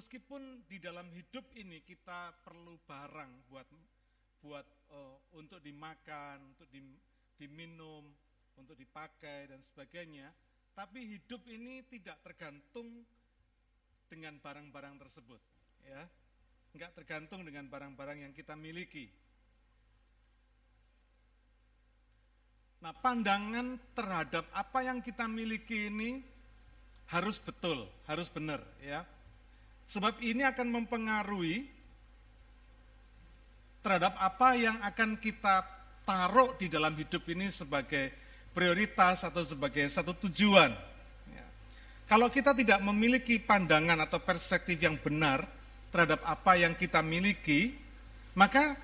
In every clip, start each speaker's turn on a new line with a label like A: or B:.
A: meskipun di dalam hidup ini kita perlu barang buat buat uh, untuk dimakan, untuk di, diminum, untuk dipakai dan sebagainya, tapi hidup ini tidak tergantung dengan barang-barang tersebut, ya. Enggak tergantung dengan barang-barang yang kita miliki. Nah, pandangan terhadap apa yang kita miliki ini harus betul, harus benar, ya. Sebab ini akan mempengaruhi terhadap apa yang akan kita taruh di dalam hidup ini sebagai prioritas atau sebagai satu tujuan. Ya. Kalau kita tidak memiliki pandangan atau perspektif yang benar terhadap apa yang kita miliki, maka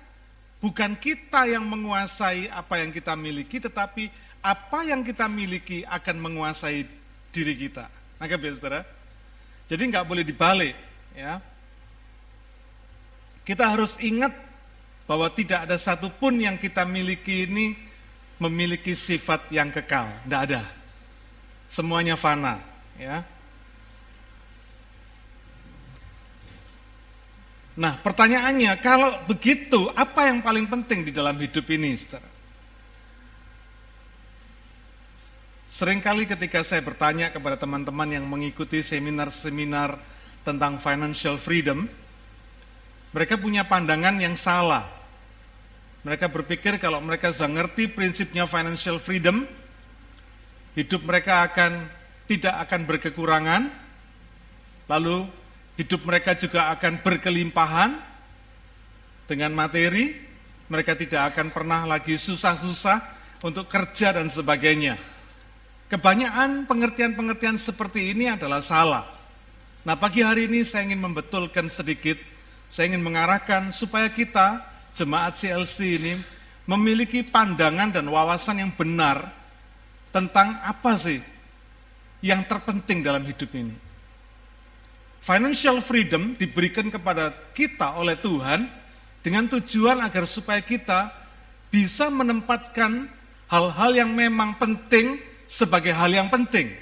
A: bukan kita yang menguasai apa yang kita miliki, tetapi apa yang kita miliki akan menguasai diri kita. Maka saudara, jadi nggak boleh dibalik ya. Kita harus ingat bahwa tidak ada satupun yang kita miliki ini memiliki sifat yang kekal, tidak ada. Semuanya fana, ya. Nah, pertanyaannya, kalau begitu, apa yang paling penting di dalam hidup ini, saudara? Seringkali ketika saya bertanya kepada teman-teman yang mengikuti seminar-seminar tentang financial freedom, mereka punya pandangan yang salah. Mereka berpikir kalau mereka sudah ngerti prinsipnya financial freedom, hidup mereka akan tidak akan berkekurangan, lalu hidup mereka juga akan berkelimpahan dengan materi, mereka tidak akan pernah lagi susah-susah untuk kerja dan sebagainya. Kebanyakan pengertian-pengertian seperti ini adalah salah. Nah pagi hari ini saya ingin membetulkan sedikit, saya ingin mengarahkan supaya kita jemaat CLC ini memiliki pandangan dan wawasan yang benar tentang apa sih yang terpenting dalam hidup ini. Financial freedom diberikan kepada kita oleh Tuhan dengan tujuan agar supaya kita bisa menempatkan hal-hal yang memang penting sebagai hal yang penting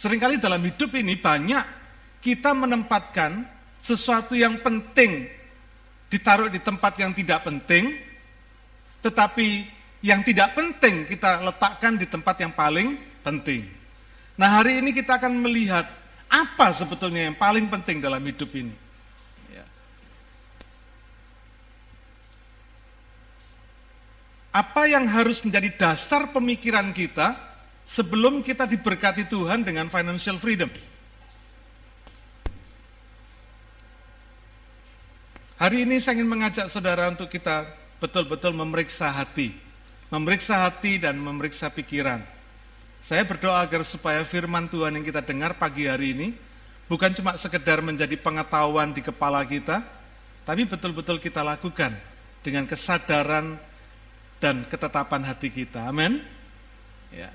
A: Seringkali dalam hidup ini banyak kita menempatkan sesuatu yang penting ditaruh di tempat yang tidak penting, tetapi yang tidak penting kita letakkan di tempat yang paling penting. Nah hari ini kita akan melihat apa sebetulnya yang paling penting dalam hidup ini. Ya. Apa yang harus menjadi dasar pemikiran kita sebelum kita diberkati Tuhan dengan financial freedom. Hari ini saya ingin mengajak saudara untuk kita betul-betul memeriksa hati. Memeriksa hati dan memeriksa pikiran. Saya berdoa agar supaya firman Tuhan yang kita dengar pagi hari ini bukan cuma sekedar menjadi pengetahuan di kepala kita, tapi betul-betul kita lakukan dengan kesadaran dan ketetapan hati kita. Amin. Ya.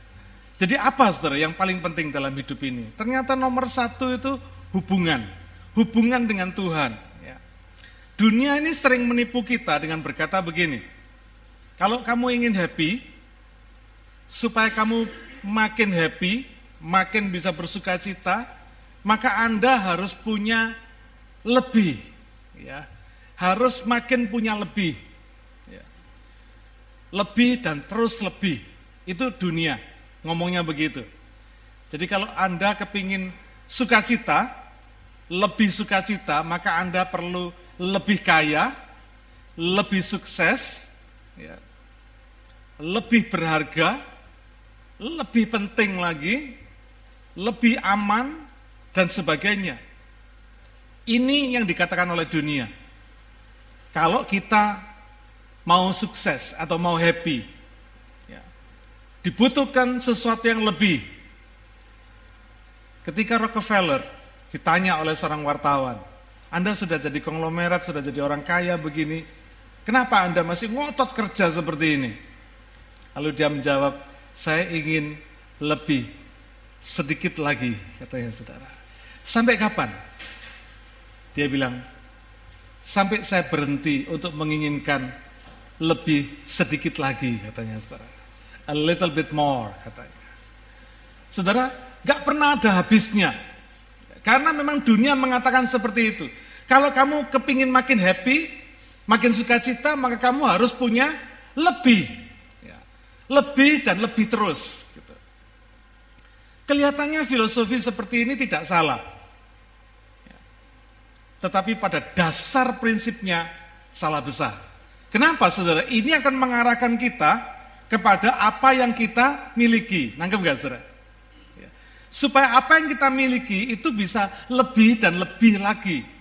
A: Jadi apa saudara yang paling penting dalam hidup ini? Ternyata nomor satu itu hubungan. Hubungan dengan Tuhan. Ya. Dunia ini sering menipu kita dengan berkata begini. Kalau kamu ingin happy, supaya kamu makin happy, makin bisa bersuka cita, maka Anda harus punya lebih. ya Harus makin punya lebih. Ya. Lebih dan terus lebih. Itu dunia ngomongnya begitu. Jadi kalau Anda kepingin sukacita, lebih sukacita, maka Anda perlu lebih kaya, lebih sukses, ya, lebih berharga, lebih penting lagi, lebih aman, dan sebagainya. Ini yang dikatakan oleh dunia. Kalau kita mau sukses atau mau happy, dibutuhkan sesuatu yang lebih. Ketika Rockefeller ditanya oleh seorang wartawan, Anda sudah jadi konglomerat, sudah jadi orang kaya begini, kenapa Anda masih ngotot kerja seperti ini? Lalu dia menjawab, saya ingin lebih, sedikit lagi, katanya saudara. Sampai kapan? Dia bilang, sampai saya berhenti untuk menginginkan lebih sedikit lagi, katanya saudara a little bit more katanya. Saudara, gak pernah ada habisnya. Karena memang dunia mengatakan seperti itu. Kalau kamu kepingin makin happy, makin sukacita, maka kamu harus punya lebih. Ya. Lebih dan lebih terus. Gitu. Kelihatannya filosofi seperti ini tidak salah. Ya. Tetapi pada dasar prinsipnya salah besar. Kenapa saudara? Ini akan mengarahkan kita kepada apa yang kita miliki. Nangkep gak saudara? Ya. Supaya apa yang kita miliki itu bisa lebih dan lebih lagi.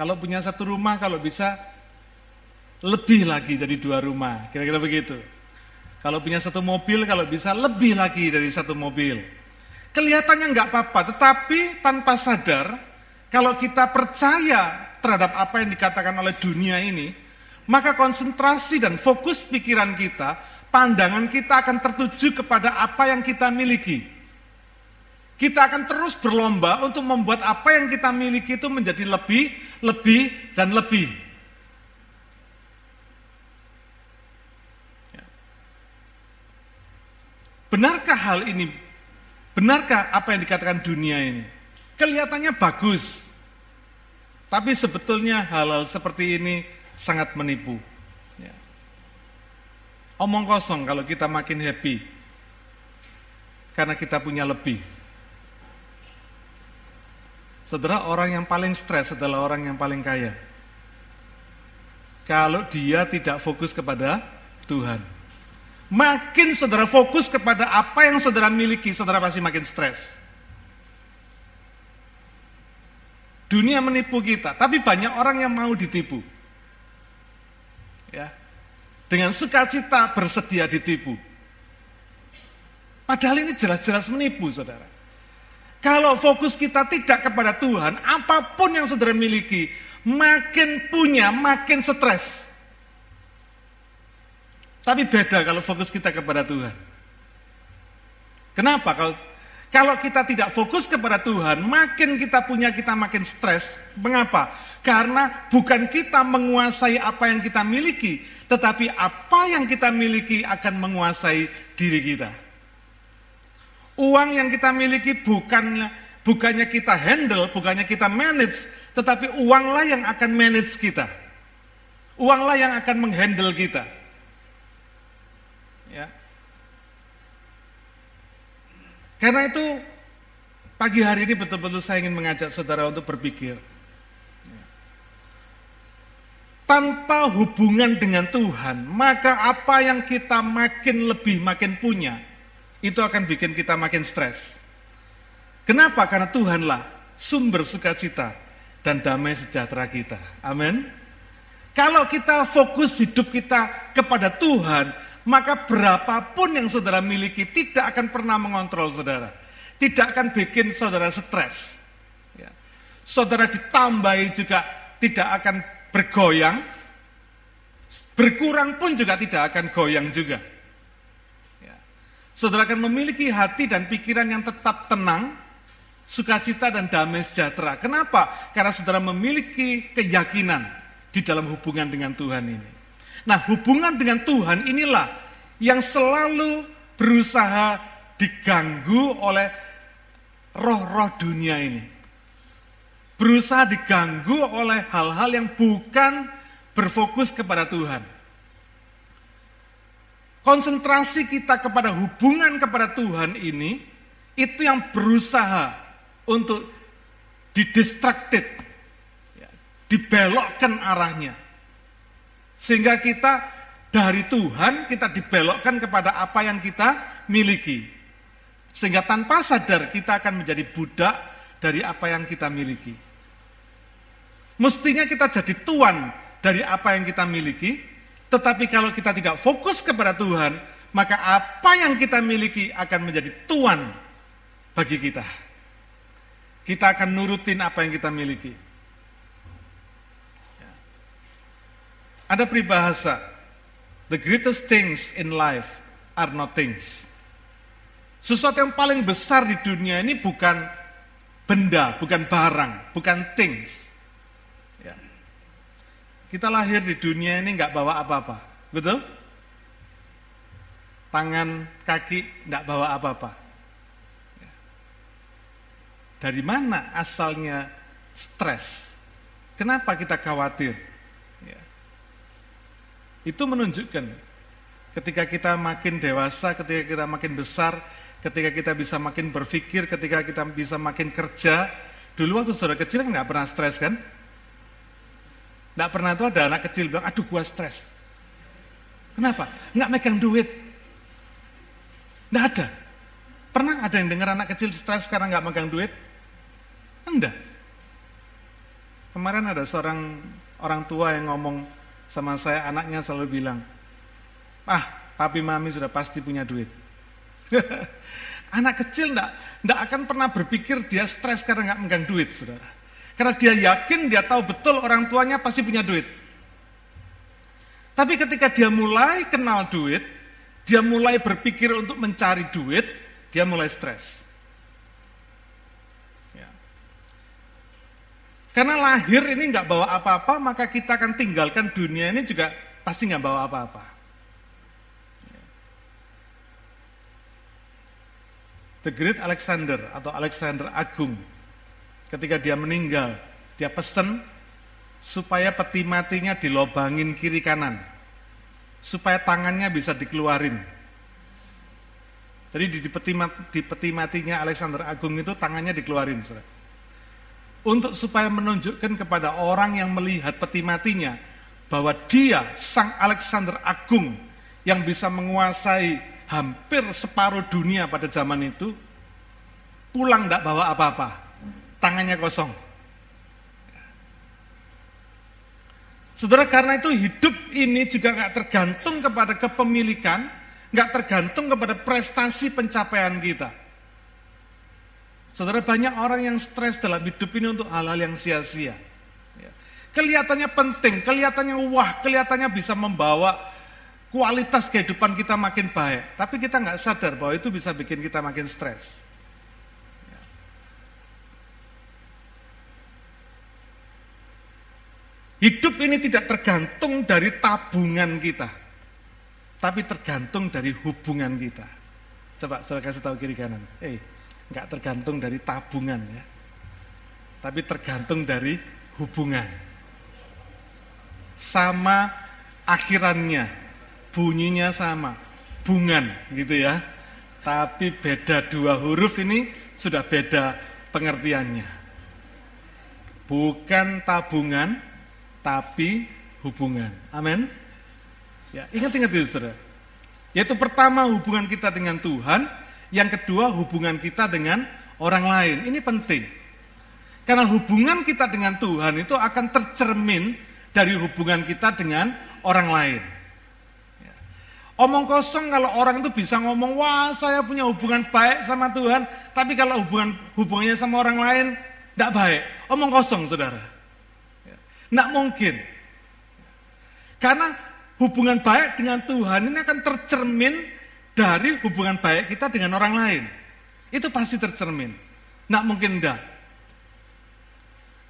A: Kalau punya satu rumah, kalau bisa lebih lagi jadi dua rumah, kira-kira begitu. Kalau punya satu mobil, kalau bisa lebih lagi dari satu mobil. Kelihatannya nggak apa-apa, tetapi tanpa sadar, kalau kita percaya terhadap apa yang dikatakan oleh dunia ini, maka konsentrasi dan fokus pikiran kita, pandangan kita akan tertuju kepada apa yang kita miliki. Kita akan terus berlomba untuk membuat apa yang kita miliki itu menjadi lebih, lebih, dan lebih. Ya. Benarkah hal ini? Benarkah apa yang dikatakan dunia ini? Kelihatannya bagus, tapi sebetulnya hal-hal seperti ini sangat menipu. Ya. Omong kosong kalau kita makin happy, karena kita punya lebih. Saudara, orang yang paling stres adalah orang yang paling kaya. Kalau dia tidak fokus kepada Tuhan. Makin saudara fokus kepada apa yang saudara miliki, saudara pasti makin stres. Dunia menipu kita, tapi banyak orang yang mau ditipu. Ya. Dengan sukacita bersedia ditipu. Padahal ini jelas-jelas menipu, saudara. Kalau fokus kita tidak kepada Tuhan, apa pun yang saudara miliki, makin punya, makin stres. Tapi beda kalau fokus kita kepada Tuhan. Kenapa? Kalau kalau kita tidak fokus kepada Tuhan, makin kita punya, kita makin stres. Mengapa? Karena bukan kita menguasai apa yang kita miliki, tetapi apa yang kita miliki akan menguasai diri kita. Uang yang kita miliki bukannya bukannya kita handle, bukannya kita manage, tetapi uanglah yang akan manage kita. Uanglah yang akan menghandle kita. Ya. Karena itu pagi hari ini betul-betul saya ingin mengajak saudara untuk berpikir. Tanpa hubungan dengan Tuhan, maka apa yang kita makin lebih makin punya, itu akan bikin kita makin stres. Kenapa? Karena Tuhanlah sumber sukacita dan damai sejahtera kita. Amin. Kalau kita fokus hidup kita kepada Tuhan, maka berapapun yang saudara miliki tidak akan pernah mengontrol saudara. Tidak akan bikin saudara stres. Ya. Saudara ditambahi juga tidak akan bergoyang, berkurang pun juga tidak akan goyang juga. Saudara akan memiliki hati dan pikiran yang tetap tenang, sukacita dan damai sejahtera. Kenapa? Karena saudara memiliki keyakinan di dalam hubungan dengan Tuhan ini. Nah, hubungan dengan Tuhan inilah yang selalu berusaha diganggu oleh roh-roh dunia ini. Berusaha diganggu oleh hal-hal yang bukan berfokus kepada Tuhan konsentrasi kita kepada hubungan kepada Tuhan ini, itu yang berusaha untuk didistracted, ya, dibelokkan arahnya. Sehingga kita dari Tuhan, kita dibelokkan kepada apa yang kita miliki. Sehingga tanpa sadar kita akan menjadi budak dari apa yang kita miliki. Mestinya kita jadi tuan dari apa yang kita miliki, tetapi kalau kita tidak fokus kepada Tuhan, maka apa yang kita miliki akan menjadi tuan bagi kita. Kita akan nurutin apa yang kita miliki. Ya. Ada peribahasa, the greatest things in life are not things. Sesuatu yang paling besar di dunia ini bukan benda, bukan barang, bukan things. Kita lahir di dunia ini nggak bawa apa-apa, betul? Tangan, kaki nggak bawa apa-apa. Dari mana asalnya stres? Kenapa kita khawatir? Ya. Itu menunjukkan ketika kita makin dewasa, ketika kita makin besar, ketika kita bisa makin berpikir, ketika kita bisa makin kerja. Dulu waktu saudara kecil kan nggak pernah stres kan? Nggak pernah tuh ada anak kecil bilang, aduh gua stres. Kenapa? Nggak megang duit. Nggak ada. Pernah ada yang dengar anak kecil stres karena nggak megang duit? Enggak. Kemarin ada seorang orang tua yang ngomong sama saya, anaknya selalu bilang, ah papi mami sudah pasti punya duit. Anak kecil enggak, enggak akan pernah berpikir dia stres karena nggak megang duit, saudara. Karena dia yakin, dia tahu betul orang tuanya pasti punya duit. Tapi ketika dia mulai kenal duit, dia mulai berpikir untuk mencari duit, dia mulai stres. Ya. Karena lahir ini nggak bawa apa-apa, maka kita akan tinggalkan dunia ini juga pasti nggak bawa apa-apa. The Great Alexander atau Alexander Agung ketika dia meninggal dia pesan supaya peti matinya dilobangin kiri kanan supaya tangannya bisa dikeluarin jadi di peti, di peti matinya Alexander Agung itu tangannya dikeluarin saudara. untuk supaya menunjukkan kepada orang yang melihat peti matinya bahwa dia sang Alexander Agung yang bisa menguasai hampir separuh dunia pada zaman itu, pulang tidak bawa apa-apa, tangannya kosong. Saudara, karena itu hidup ini juga nggak tergantung kepada kepemilikan, nggak tergantung kepada prestasi pencapaian kita. Saudara, banyak orang yang stres dalam hidup ini untuk hal-hal yang sia-sia. Ya. Kelihatannya penting, kelihatannya wah, kelihatannya bisa membawa kualitas kehidupan kita makin baik, tapi kita nggak sadar bahwa itu bisa bikin kita makin stres. Hidup ini tidak tergantung dari tabungan kita, tapi tergantung dari hubungan kita. Coba saya kasih tahu kiri kanan. Eh, nggak tergantung dari tabungan ya, tapi tergantung dari hubungan. Sama akhirannya, bunyinya sama, bungan gitu ya. Tapi beda dua huruf ini sudah beda pengertiannya. Bukan tabungan, tapi hubungan. Amin. Ya, ingat-ingat itu saudara. Yaitu pertama hubungan kita dengan Tuhan, yang kedua hubungan kita dengan orang lain. Ini penting. Karena hubungan kita dengan Tuhan itu akan tercermin dari hubungan kita dengan orang lain. Omong kosong kalau orang itu bisa ngomong, wah saya punya hubungan baik sama Tuhan, tapi kalau hubungan hubungannya sama orang lain, tidak baik. Omong kosong saudara. Tidak mungkin. Karena hubungan baik dengan Tuhan ini akan tercermin dari hubungan baik kita dengan orang lain. Itu pasti tercermin. Tidak mungkin tidak.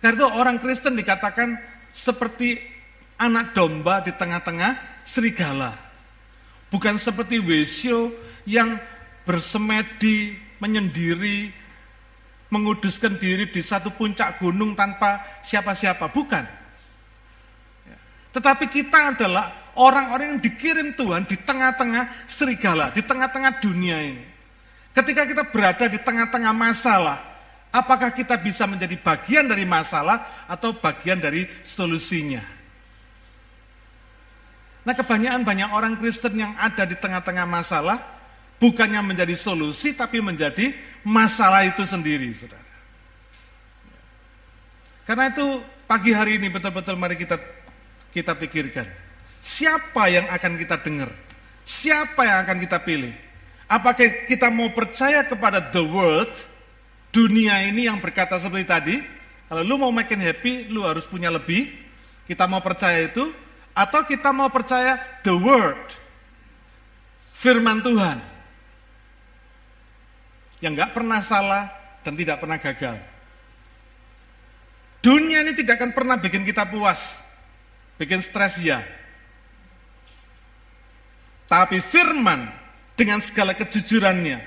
A: Karena itu orang Kristen dikatakan seperti anak domba di tengah-tengah serigala. Bukan seperti Wesio yang bersemedi, menyendiri, menguduskan diri di satu puncak gunung tanpa siapa-siapa. Bukan. Tetapi kita adalah orang-orang yang dikirim Tuhan di tengah-tengah serigala, di tengah-tengah dunia ini. Ketika kita berada di tengah-tengah masalah, apakah kita bisa menjadi bagian dari masalah atau bagian dari solusinya? Nah kebanyakan banyak orang Kristen yang ada di tengah-tengah masalah, bukannya menjadi solusi, tapi menjadi masalah itu sendiri, saudara. Karena itu pagi hari ini betul-betul mari kita kita pikirkan. Siapa yang akan kita dengar? Siapa yang akan kita pilih? Apakah kita mau percaya kepada the world, dunia ini yang berkata seperti tadi, kalau lu mau makin happy, lu harus punya lebih. Kita mau percaya itu, atau kita mau percaya the word, firman Tuhan, yang gak pernah salah dan tidak pernah gagal. Dunia ini tidak akan pernah bikin kita puas, bikin stres ya. Tapi firman dengan segala kejujurannya,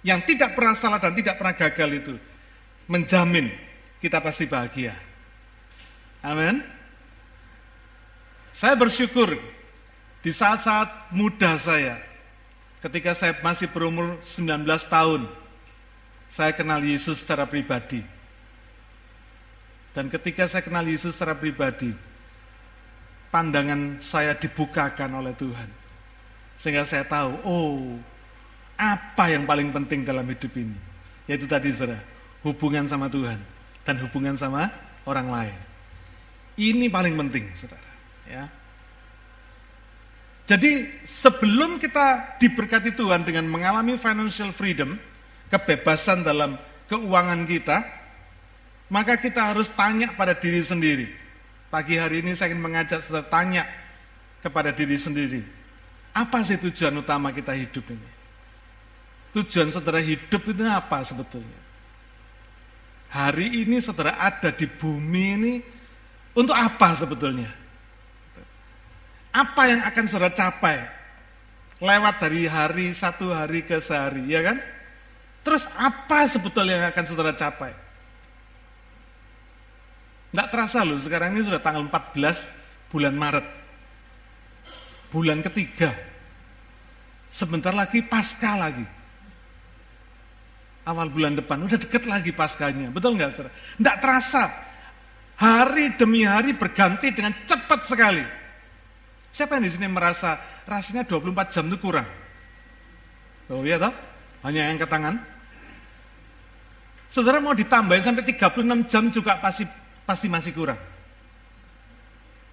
A: yang tidak pernah salah dan tidak pernah gagal itu, menjamin kita pasti bahagia. Amin. Saya bersyukur di saat-saat muda saya, ketika saya masih berumur 19 tahun, saya kenal Yesus secara pribadi. Dan ketika saya kenal Yesus secara pribadi, pandangan saya dibukakan oleh Tuhan. Sehingga saya tahu, oh, apa yang paling penting dalam hidup ini? Yaitu tadi saudara, hubungan sama Tuhan dan hubungan sama orang lain. Ini paling penting, saudara. Ya. Jadi sebelum kita diberkati Tuhan dengan mengalami financial freedom, kebebasan dalam keuangan kita, maka kita harus tanya pada diri sendiri. Pagi hari ini saya ingin mengajak saudara tanya kepada diri sendiri. Apa sih tujuan utama kita hidup ini? Tujuan saudara hidup itu apa sebetulnya? Hari ini saudara ada di bumi ini untuk apa sebetulnya? Apa yang akan saudara capai? Lewat dari hari satu hari ke sehari, ya kan? Terus apa sebetulnya yang akan saudara capai? Tidak terasa loh, sekarang ini sudah tanggal 14 bulan Maret. Bulan ketiga. Sebentar lagi pasca lagi. Awal bulan depan, udah deket lagi paskanya. Betul nggak saudara? Tidak terasa. Hari demi hari berganti dengan cepat sekali. Siapa yang di sini merasa rasanya 24 jam itu kurang? Oh iya toh? Hanya yang ke tangan. Saudara mau ditambahin sampai 36 jam juga pasti pasti masih kurang.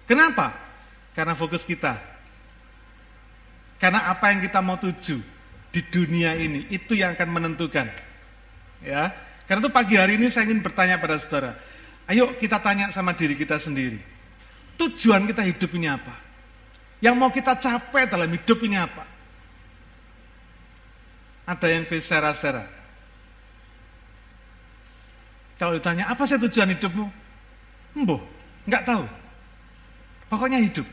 A: Kenapa? Karena fokus kita. Karena apa yang kita mau tuju di dunia ini itu yang akan menentukan. Ya. Karena itu pagi hari ini saya ingin bertanya pada saudara. Ayo kita tanya sama diri kita sendiri. Tujuan kita hidup ini apa? Yang mau kita capai dalam hidup ini apa? Ada yang ke sera-sera. Kalau ditanya, apa sih tujuan hidupmu? Embuh, nggak tahu. Pokoknya hidup.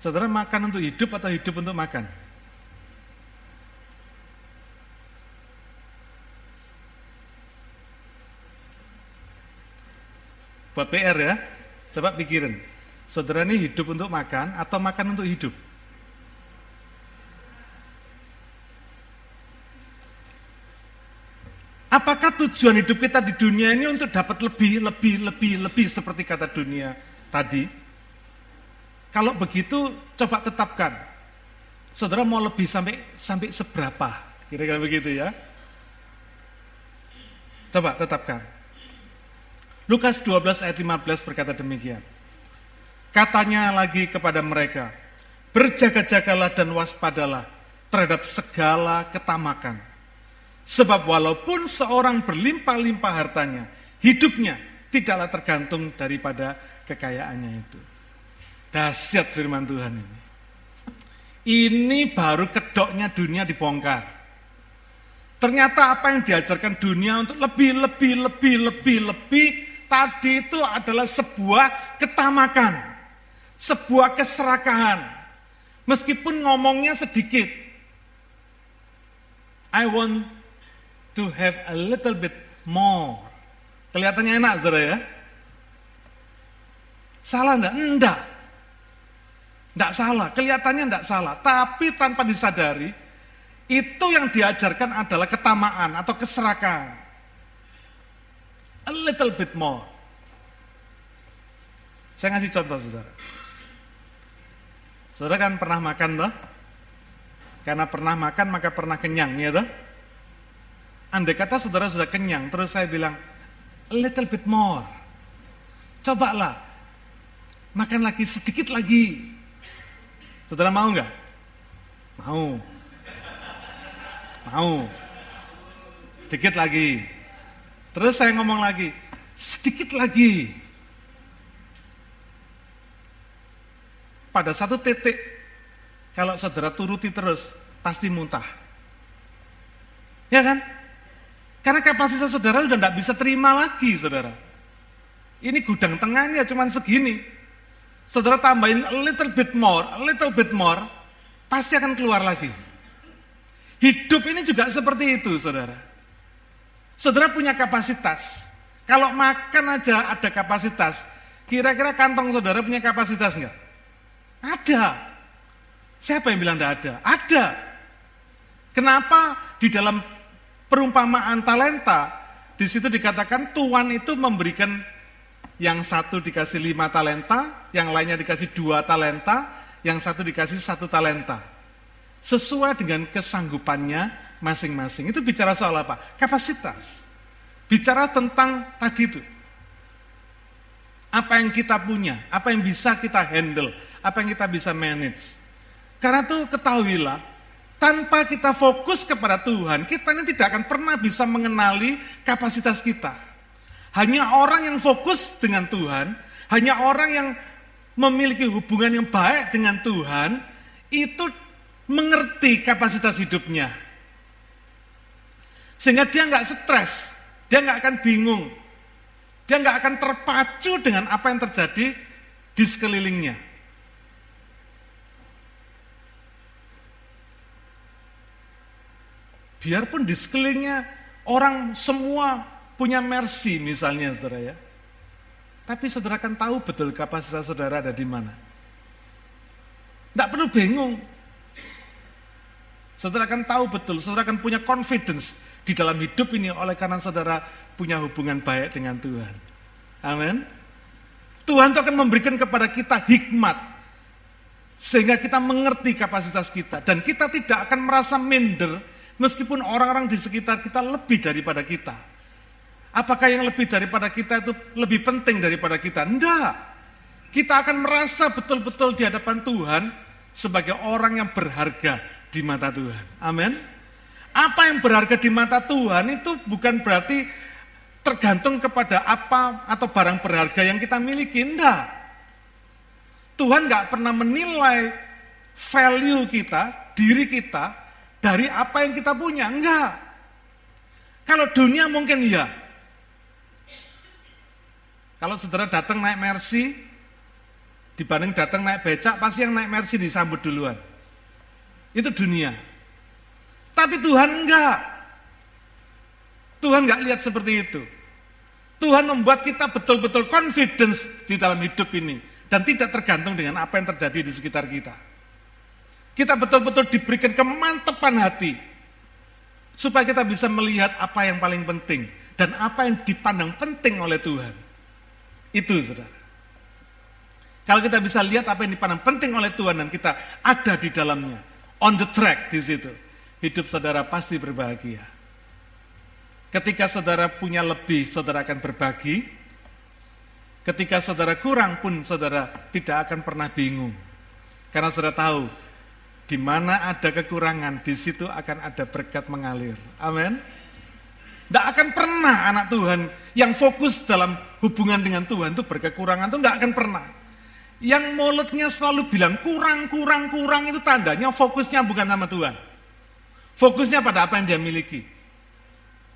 A: Saudara makan untuk hidup atau hidup untuk makan? Buat PR ya, coba pikirin. Saudara ini hidup untuk makan atau makan untuk hidup? Apakah tujuan hidup kita di dunia ini untuk dapat lebih, lebih, lebih, lebih seperti kata dunia tadi? Kalau begitu, coba tetapkan. Saudara mau lebih sampai sampai seberapa? Kira-kira begitu ya. Coba tetapkan. Lukas 12 ayat 15 berkata demikian. Katanya lagi kepada mereka, berjaga-jagalah dan waspadalah terhadap segala ketamakan. Sebab walaupun seorang berlimpah-limpah hartanya, hidupnya tidaklah tergantung daripada kekayaannya itu. Dahsyat firman Tuhan ini. Ini baru kedoknya dunia dibongkar. Ternyata apa yang diajarkan dunia untuk lebih, lebih, lebih, lebih, lebih, tadi itu adalah sebuah ketamakan sebuah keserakahan. Meskipun ngomongnya sedikit. I want to have a little bit more. Kelihatannya enak, saudara ya? Salah enggak? Enggak. Enggak salah, kelihatannya enggak salah. Tapi tanpa disadari, itu yang diajarkan adalah ketamaan atau keserakahan. A little bit more. Saya ngasih contoh, saudara. Saudara kan pernah makan toh? Karena pernah makan maka pernah kenyang, ya toh? Andai kata saudara sudah kenyang, terus saya bilang, a little bit more. Cobalah, makan lagi sedikit lagi. Saudara mau nggak? Mau. Mau. Sedikit lagi. Terus saya ngomong lagi, sedikit lagi. pada satu titik kalau saudara turuti terus pasti muntah. Ya kan? Karena kapasitas saudara sudah tidak bisa terima lagi, saudara. Ini gudang tengahnya cuma segini. Saudara tambahin a little bit more, a little bit more, pasti akan keluar lagi. Hidup ini juga seperti itu, saudara. Saudara punya kapasitas. Kalau makan aja ada kapasitas, kira-kira kantong saudara punya kapasitas enggak? Ada. Siapa yang bilang tidak ada? Ada. Kenapa di dalam perumpamaan talenta, di situ dikatakan Tuhan itu memberikan yang satu dikasih lima talenta, yang lainnya dikasih dua talenta, yang satu dikasih satu talenta. Sesuai dengan kesanggupannya masing-masing. Itu bicara soal apa? Kapasitas. Bicara tentang tadi itu. Apa yang kita punya, apa yang bisa kita handle, apa yang kita bisa manage. Karena itu ketahuilah, tanpa kita fokus kepada Tuhan, kita ini tidak akan pernah bisa mengenali kapasitas kita. Hanya orang yang fokus dengan Tuhan, hanya orang yang memiliki hubungan yang baik dengan Tuhan, itu mengerti kapasitas hidupnya. Sehingga dia nggak stres, dia nggak akan bingung. Dia nggak akan terpacu dengan apa yang terjadi di sekelilingnya. Biarpun di sekelilingnya orang semua punya mercy misalnya saudara ya. Tapi saudara akan tahu betul kapasitas saudara ada di mana. Tidak perlu bingung. Saudara akan tahu betul, saudara akan punya confidence di dalam hidup ini oleh karena saudara punya hubungan baik dengan Tuhan. Amin. Tuhan itu akan memberikan kepada kita hikmat sehingga kita mengerti kapasitas kita dan kita tidak akan merasa minder meskipun orang-orang di sekitar kita lebih daripada kita. Apakah yang lebih daripada kita itu lebih penting daripada kita? Tidak. Kita akan merasa betul-betul di hadapan Tuhan sebagai orang yang berharga di mata Tuhan. Amin. Apa yang berharga di mata Tuhan itu bukan berarti tergantung kepada apa atau barang berharga yang kita miliki. Enggak. Tuhan nggak pernah menilai value kita, diri kita, dari apa yang kita punya. Enggak. Kalau dunia mungkin iya. Kalau saudara datang naik Mercy, dibanding datang naik becak, pasti yang naik Mercy disambut duluan. Itu dunia. Tapi Tuhan enggak. Tuhan enggak lihat seperti itu. Tuhan membuat kita betul-betul confidence di dalam hidup ini. Dan tidak tergantung dengan apa yang terjadi di sekitar kita. Kita betul-betul diberikan kemantapan hati. Supaya kita bisa melihat apa yang paling penting. Dan apa yang dipandang penting oleh Tuhan. Itu saudara. Kalau kita bisa lihat apa yang dipandang penting oleh Tuhan dan kita ada di dalamnya. On the track di situ hidup saudara pasti berbahagia. Ketika saudara punya lebih, saudara akan berbagi. Ketika saudara kurang pun saudara tidak akan pernah bingung. Karena saudara tahu, di mana ada kekurangan, di situ akan ada berkat mengalir. Amin. Tidak akan pernah anak Tuhan yang fokus dalam hubungan dengan Tuhan itu berkekurangan itu tidak akan pernah. Yang mulutnya selalu bilang kurang, kurang, kurang itu tandanya fokusnya bukan sama Tuhan. Fokusnya pada apa yang dia miliki.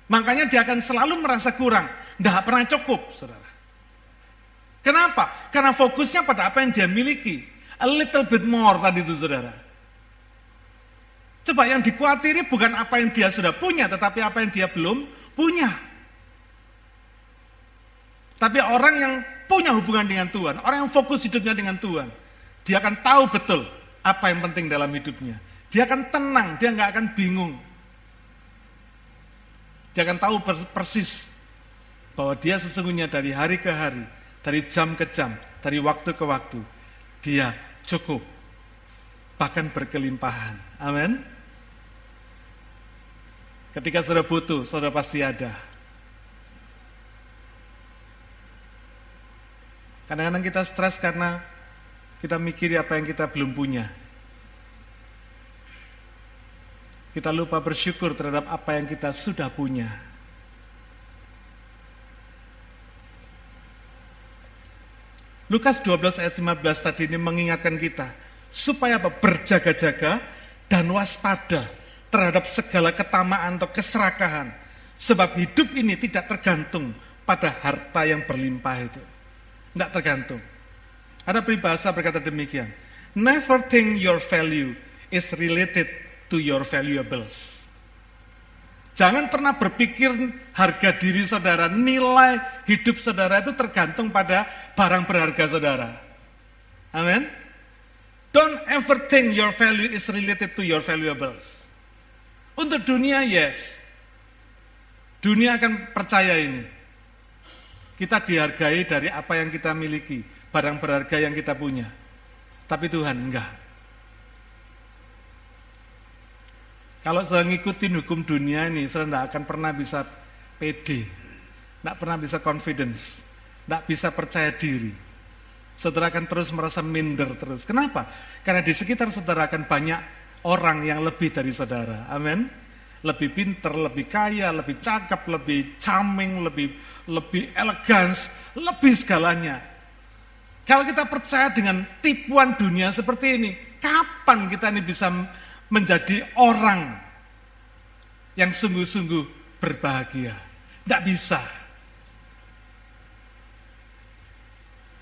A: Makanya dia akan selalu merasa kurang. Tidak pernah cukup, saudara. Kenapa? Karena fokusnya pada apa yang dia miliki. A little bit more tadi itu, saudara. Coba yang dikuatiri bukan apa yang dia sudah punya, tetapi apa yang dia belum punya. Tapi orang yang punya hubungan dengan Tuhan, orang yang fokus hidupnya dengan Tuhan, dia akan tahu betul apa yang penting dalam hidupnya. Dia akan tenang, dia nggak akan bingung. Dia akan tahu persis bahwa dia sesungguhnya dari hari ke hari, dari jam ke jam, dari waktu ke waktu, dia cukup, bahkan berkelimpahan. Amin. Ketika saudara butuh, saudara pasti ada. Kadang-kadang kita stres karena kita mikir apa yang kita belum punya. Kita lupa bersyukur terhadap apa yang kita sudah punya. Lukas 12 ayat 15 tadi ini mengingatkan kita supaya apa? Berjaga-jaga dan waspada terhadap segala ketamaan atau keserakahan. Sebab hidup ini tidak tergantung pada harta yang berlimpah itu. Tidak tergantung. Ada peribahasa berkata demikian. Never think your value is related to your valuables. Jangan pernah berpikir harga diri saudara, nilai hidup saudara itu tergantung pada barang berharga saudara. Amin. Don't ever think your value is related to your valuables. Untuk dunia, yes. Dunia akan percaya ini. Kita dihargai dari apa yang kita miliki, barang berharga yang kita punya. Tapi Tuhan enggak. Kalau saya ngikutin hukum dunia ini, saya tidak akan pernah bisa pede, tidak pernah bisa confidence, tidak bisa percaya diri. Saudara akan terus merasa minder terus. Kenapa? Karena di sekitar saudara akan banyak orang yang lebih dari saudara. Amin. Lebih pinter, lebih kaya, lebih cakep, lebih charming, lebih lebih elegans, lebih segalanya. Kalau kita percaya dengan tipuan dunia seperti ini, kapan kita ini bisa menjadi orang yang sungguh-sungguh berbahagia. Tidak bisa.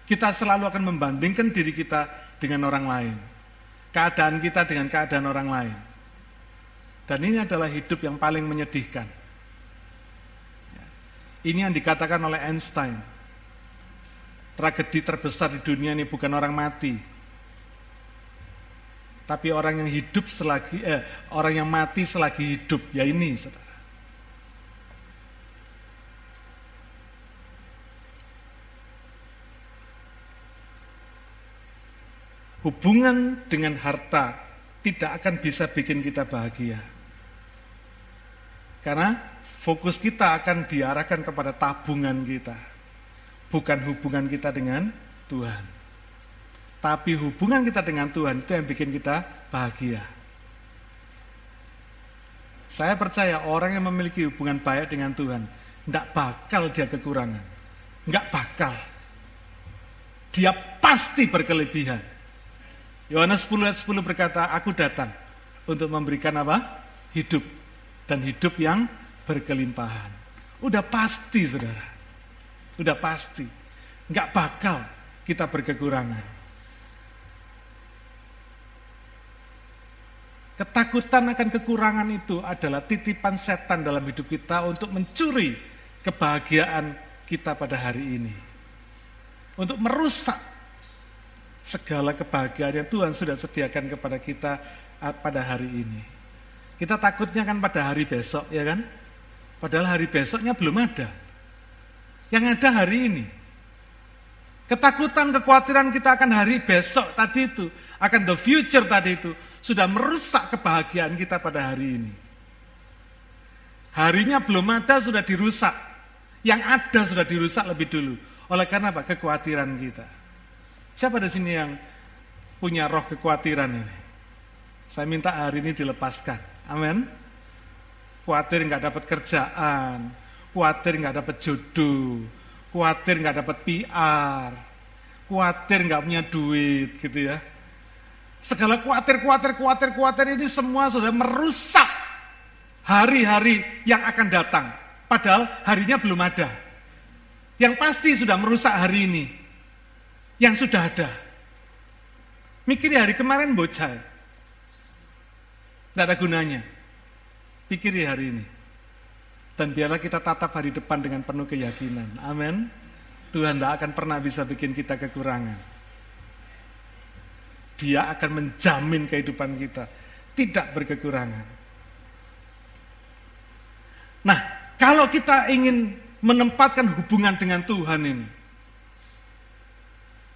A: Kita selalu akan membandingkan diri kita dengan orang lain. Keadaan kita dengan keadaan orang lain. Dan ini adalah hidup yang paling menyedihkan. Ini yang dikatakan oleh Einstein. Tragedi terbesar di dunia ini bukan orang mati, tapi orang yang hidup selagi eh, orang yang mati selagi hidup ya ini saudara. Hubungan dengan harta tidak akan bisa bikin kita bahagia. Karena fokus kita akan diarahkan kepada tabungan kita, bukan hubungan kita dengan Tuhan. Tapi hubungan kita dengan Tuhan itu yang bikin kita bahagia. Saya percaya orang yang memiliki hubungan baik dengan Tuhan, tidak bakal dia kekurangan. Enggak bakal. Dia pasti berkelebihan. Yohanes 10 ayat 10 berkata, aku datang untuk memberikan apa? Hidup. Dan hidup yang berkelimpahan. Udah pasti saudara. Udah pasti. Enggak bakal kita berkekurangan. Ketakutan akan kekurangan itu adalah titipan setan dalam hidup kita untuk mencuri kebahagiaan kita pada hari ini. Untuk merusak segala kebahagiaan yang Tuhan sudah sediakan kepada kita pada hari ini. Kita takutnya kan pada hari besok, ya kan? Padahal hari besoknya belum ada. Yang ada hari ini. Ketakutan, kekhawatiran kita akan hari besok tadi itu, akan the future tadi itu, sudah merusak kebahagiaan kita pada hari ini. Harinya belum ada sudah dirusak. Yang ada sudah dirusak lebih dulu. Oleh karena apa? Kekhawatiran kita. Siapa di sini yang punya roh kekhawatiran ini? Saya minta hari ini dilepaskan. Amin. Khawatir nggak dapat kerjaan, khawatir nggak dapat jodoh, khawatir nggak dapat PR, khawatir nggak punya duit, gitu ya Segala khawatir, khawatir, khawatir, khawatir ini semua sudah merusak hari-hari yang akan datang. Padahal harinya belum ada. Yang pasti sudah merusak hari ini. Yang sudah ada. Mikiri hari kemarin bocah. Tidak ada gunanya. Pikiri hari ini. Dan biarlah kita tatap hari depan dengan penuh keyakinan. Amin. Tuhan tidak akan pernah bisa bikin kita kekurangan. Dia akan menjamin kehidupan kita, tidak berkekurangan. Nah, kalau kita ingin menempatkan hubungan dengan Tuhan ini,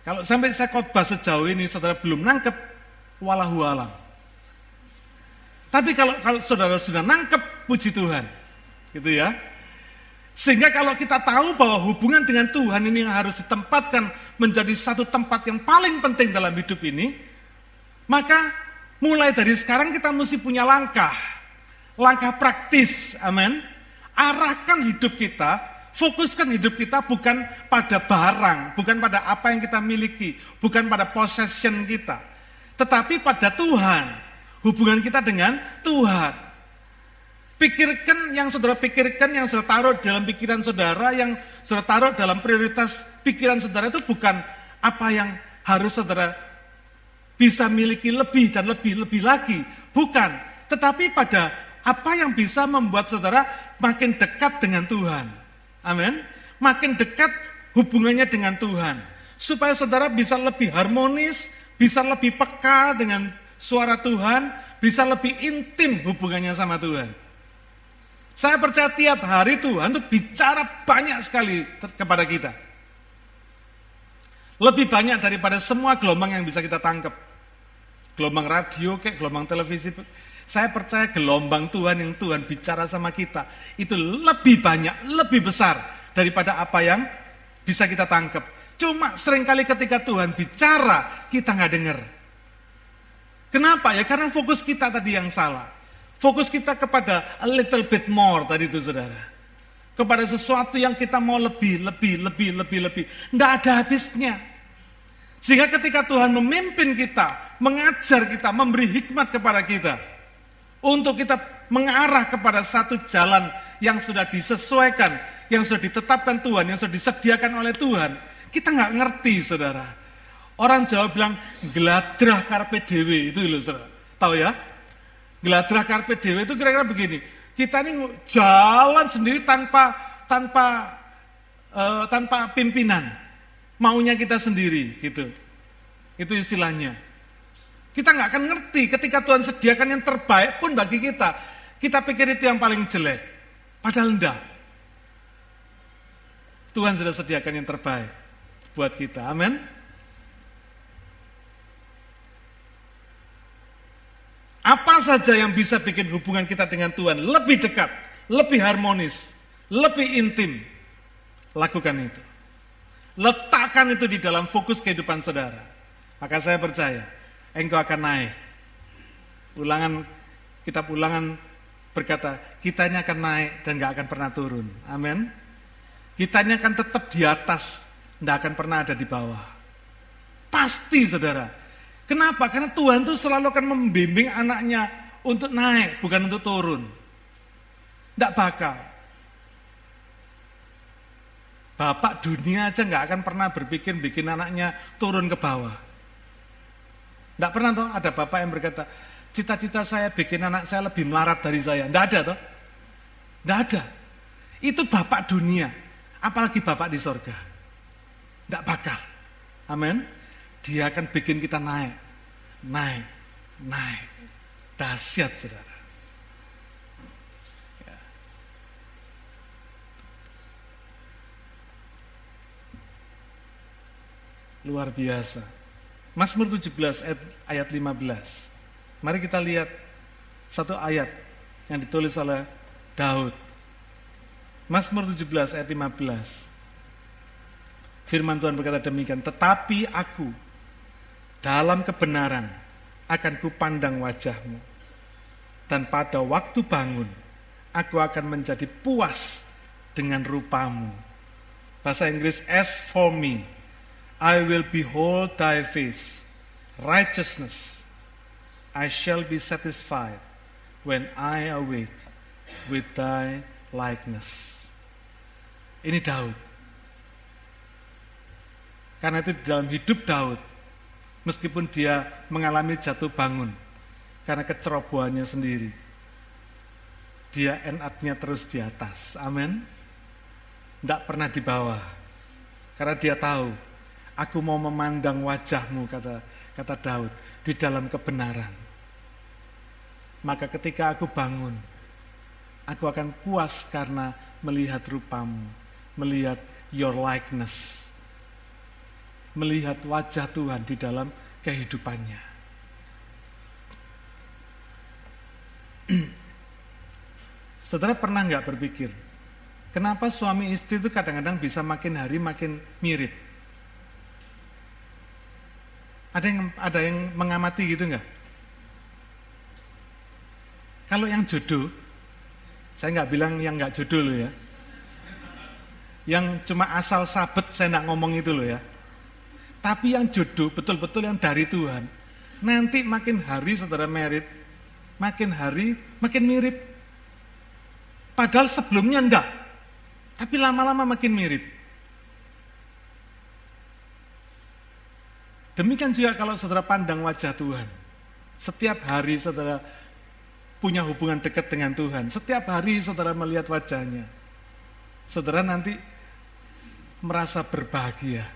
A: kalau sampai saya khotbah sejauh ini, saudara belum nangkep, walahu alam. Tapi kalau, kalau saudara sudah nangkep, puji Tuhan. Gitu ya. Sehingga kalau kita tahu bahwa hubungan dengan Tuhan ini yang harus ditempatkan menjadi satu tempat yang paling penting dalam hidup ini, maka mulai dari sekarang kita mesti punya langkah. Langkah praktis, amin. Arahkan hidup kita, fokuskan hidup kita bukan pada barang, bukan pada apa yang kita miliki, bukan pada possession kita. Tetapi pada Tuhan, hubungan kita dengan Tuhan. Pikirkan yang saudara pikirkan, yang saudara taruh dalam pikiran saudara, yang saudara taruh dalam prioritas pikiran saudara itu bukan apa yang harus saudara bisa miliki lebih dan lebih-lebih lagi. Bukan. Tetapi pada Apa yang bisa membuat saudara makin dekat dengan Tuhan? Amin. Makin dekat hubungannya dengan Tuhan. Supaya saudara bisa lebih harmonis, bisa lebih peka dengan suara Tuhan, bisa lebih intim hubungannya sama Tuhan. Saya percaya tiap hari Tuhan itu bicara banyak sekali kepada kita. Lebih banyak daripada semua gelombang yang bisa kita tangkap. Gelombang radio, kayak gelombang televisi, saya percaya gelombang Tuhan yang Tuhan bicara sama kita itu lebih banyak, lebih besar daripada apa yang bisa kita tangkap. Cuma sering kali ketika Tuhan bicara, kita nggak dengar. Kenapa ya? Karena fokus kita tadi yang salah. Fokus kita kepada a little bit more tadi itu saudara. Kepada sesuatu yang kita mau lebih, lebih, lebih, lebih, lebih. Nggak ada habisnya. Sehingga ketika Tuhan memimpin kita, mengajar kita, memberi hikmat kepada kita, untuk kita mengarah kepada satu jalan yang sudah disesuaikan, yang sudah ditetapkan Tuhan, yang sudah disediakan oleh Tuhan, kita nggak ngerti, saudara. Orang Jawa bilang geladrah karpe dewe itu loh, saudara. Tahu ya? Geladrah karpe dewe itu kira-kira begini. Kita ini jalan sendiri tanpa tanpa uh, tanpa pimpinan, maunya kita sendiri, gitu. Itu istilahnya. Kita nggak akan ngerti ketika Tuhan sediakan yang terbaik pun bagi kita. Kita pikir itu yang paling jelek. Padahal enggak. Tuhan sudah sediakan yang terbaik buat kita. Amin. Apa saja yang bisa bikin hubungan kita dengan Tuhan lebih dekat, lebih harmonis, lebih intim. Lakukan itu. Letakkan itu di dalam fokus kehidupan saudara. Maka saya percaya, engkau akan naik. Ulangan, kitab ulangan berkata, kitanya akan naik dan gak akan pernah turun. Amin. Kitanya akan tetap di atas, tidak akan pernah ada di bawah. Pasti saudara. Kenapa? Karena Tuhan itu selalu akan membimbing anaknya untuk naik, bukan untuk turun. Tidak bakal. Bapak dunia aja nggak akan pernah berpikir bikin anaknya turun ke bawah. Tidak pernah toh ada bapak yang berkata, cita-cita saya bikin anak saya lebih melarat dari saya. Tidak ada toh. Tidak ada. Itu bapak dunia. Apalagi bapak di sorga. Tidak bakal. Amin. Dia akan bikin kita naik. Naik. Naik. Dahsyat saudara. Ya. Luar biasa. Mazmur 17 ayat, ayat 15. Mari kita lihat satu ayat yang ditulis oleh Daud. Mazmur 17 ayat 15. Firman Tuhan berkata demikian, tetapi aku dalam kebenaran akan kupandang wajahmu. Dan pada waktu bangun, aku akan menjadi puas dengan rupamu. Bahasa Inggris, as for me, I will behold thy face, righteousness. I shall be satisfied when I awake with thy likeness. Ini Daud. Karena itu dalam hidup Daud, meskipun dia mengalami jatuh bangun karena kecerobohannya sendiri, dia enatnya terus di atas. Amin. Tidak pernah di bawah. Karena dia tahu Aku mau memandang wajahmu, kata kata Daud, di dalam kebenaran. Maka ketika aku bangun, aku akan puas karena melihat rupamu, melihat your likeness, melihat wajah Tuhan di dalam kehidupannya. Saudara pernah nggak berpikir, kenapa suami istri itu kadang-kadang bisa makin hari makin mirip? Ada yang ada yang mengamati gitu nggak? Kalau yang jodoh, saya nggak bilang yang nggak jodoh loh ya. Yang cuma asal sabet saya nggak ngomong itu loh ya. Tapi yang jodoh betul-betul yang dari Tuhan. Nanti makin hari saudara merit, makin hari makin mirip. Padahal sebelumnya enggak. Tapi lama-lama makin mirip. Demikian juga kalau saudara pandang wajah Tuhan. Setiap hari saudara punya hubungan dekat dengan Tuhan. Setiap hari saudara melihat wajahnya. Saudara nanti merasa berbahagia.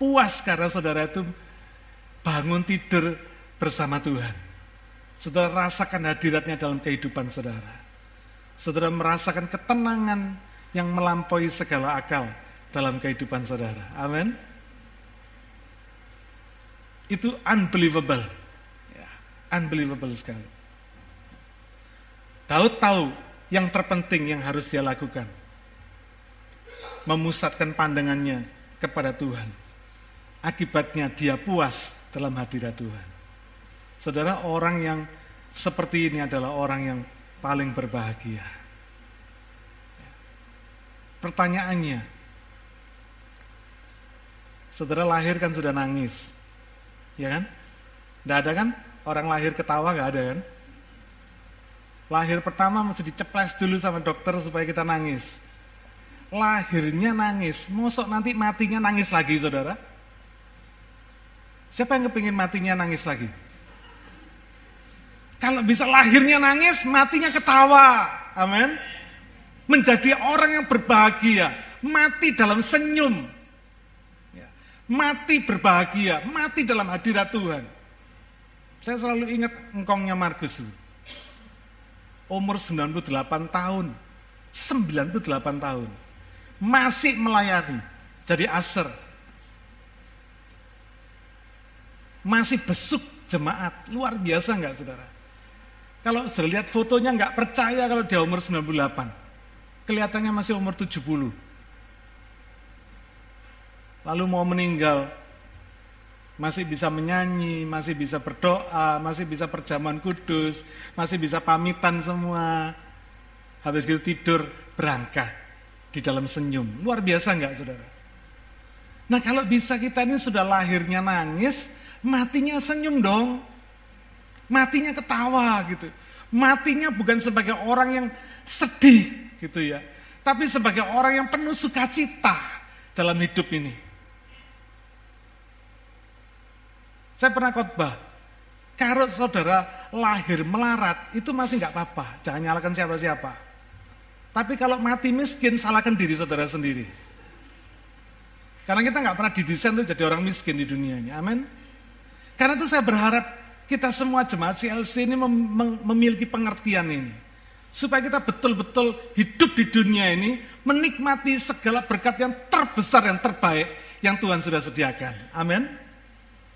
A: Puas karena saudara itu bangun tidur bersama Tuhan. Saudara rasakan hadiratnya dalam kehidupan saudara. Saudara merasakan ketenangan yang melampaui segala akal dalam kehidupan saudara. Amin. Itu unbelievable. Unbelievable sekali. Daud tahu yang terpenting yang harus dia lakukan. Memusatkan pandangannya kepada Tuhan. Akibatnya dia puas dalam hadirat Tuhan. Saudara, orang yang seperti ini adalah orang yang paling berbahagia. Pertanyaannya, saudara lahir kan sudah nangis, ya kan? Tidak ada kan? Orang lahir ketawa gak ada kan? Lahir pertama mesti diceples dulu sama dokter supaya kita nangis. Lahirnya nangis, mosok nanti matinya nangis lagi saudara? Siapa yang kepingin matinya nangis lagi? Kalau bisa lahirnya nangis, matinya ketawa. Amin. Menjadi orang yang berbahagia, mati dalam senyum. Mati berbahagia, mati dalam hadirat Tuhan. Saya selalu ingat engkongnya Markus. Umur 98 tahun. 98 tahun. Masih melayani. Jadi aser. Masih besuk jemaat. Luar biasa enggak saudara? Kalau sudah lihat fotonya nggak percaya kalau dia umur 98. Kelihatannya masih umur 70. Lalu mau meninggal, masih bisa menyanyi, masih bisa berdoa, masih bisa perjamuan kudus, masih bisa pamitan semua. Habis itu tidur, berangkat di dalam senyum. Luar biasa nggak saudara? Nah kalau bisa kita ini sudah lahirnya nangis, matinya senyum dong. Matinya ketawa gitu. Matinya bukan sebagai orang yang sedih gitu ya. Tapi sebagai orang yang penuh sukacita dalam hidup ini. Saya pernah khotbah, kalau saudara lahir melarat itu masih nggak apa-apa, jangan nyalakan siapa-siapa. Tapi kalau mati miskin, salahkan diri saudara sendiri. Karena kita nggak pernah didesain tuh jadi orang miskin di dunia ini, amin. Karena itu saya berharap kita semua jemaat CLC ini mem memiliki pengertian ini. Supaya kita betul-betul hidup di dunia ini menikmati segala berkat yang terbesar, yang terbaik yang Tuhan sudah sediakan. Amin.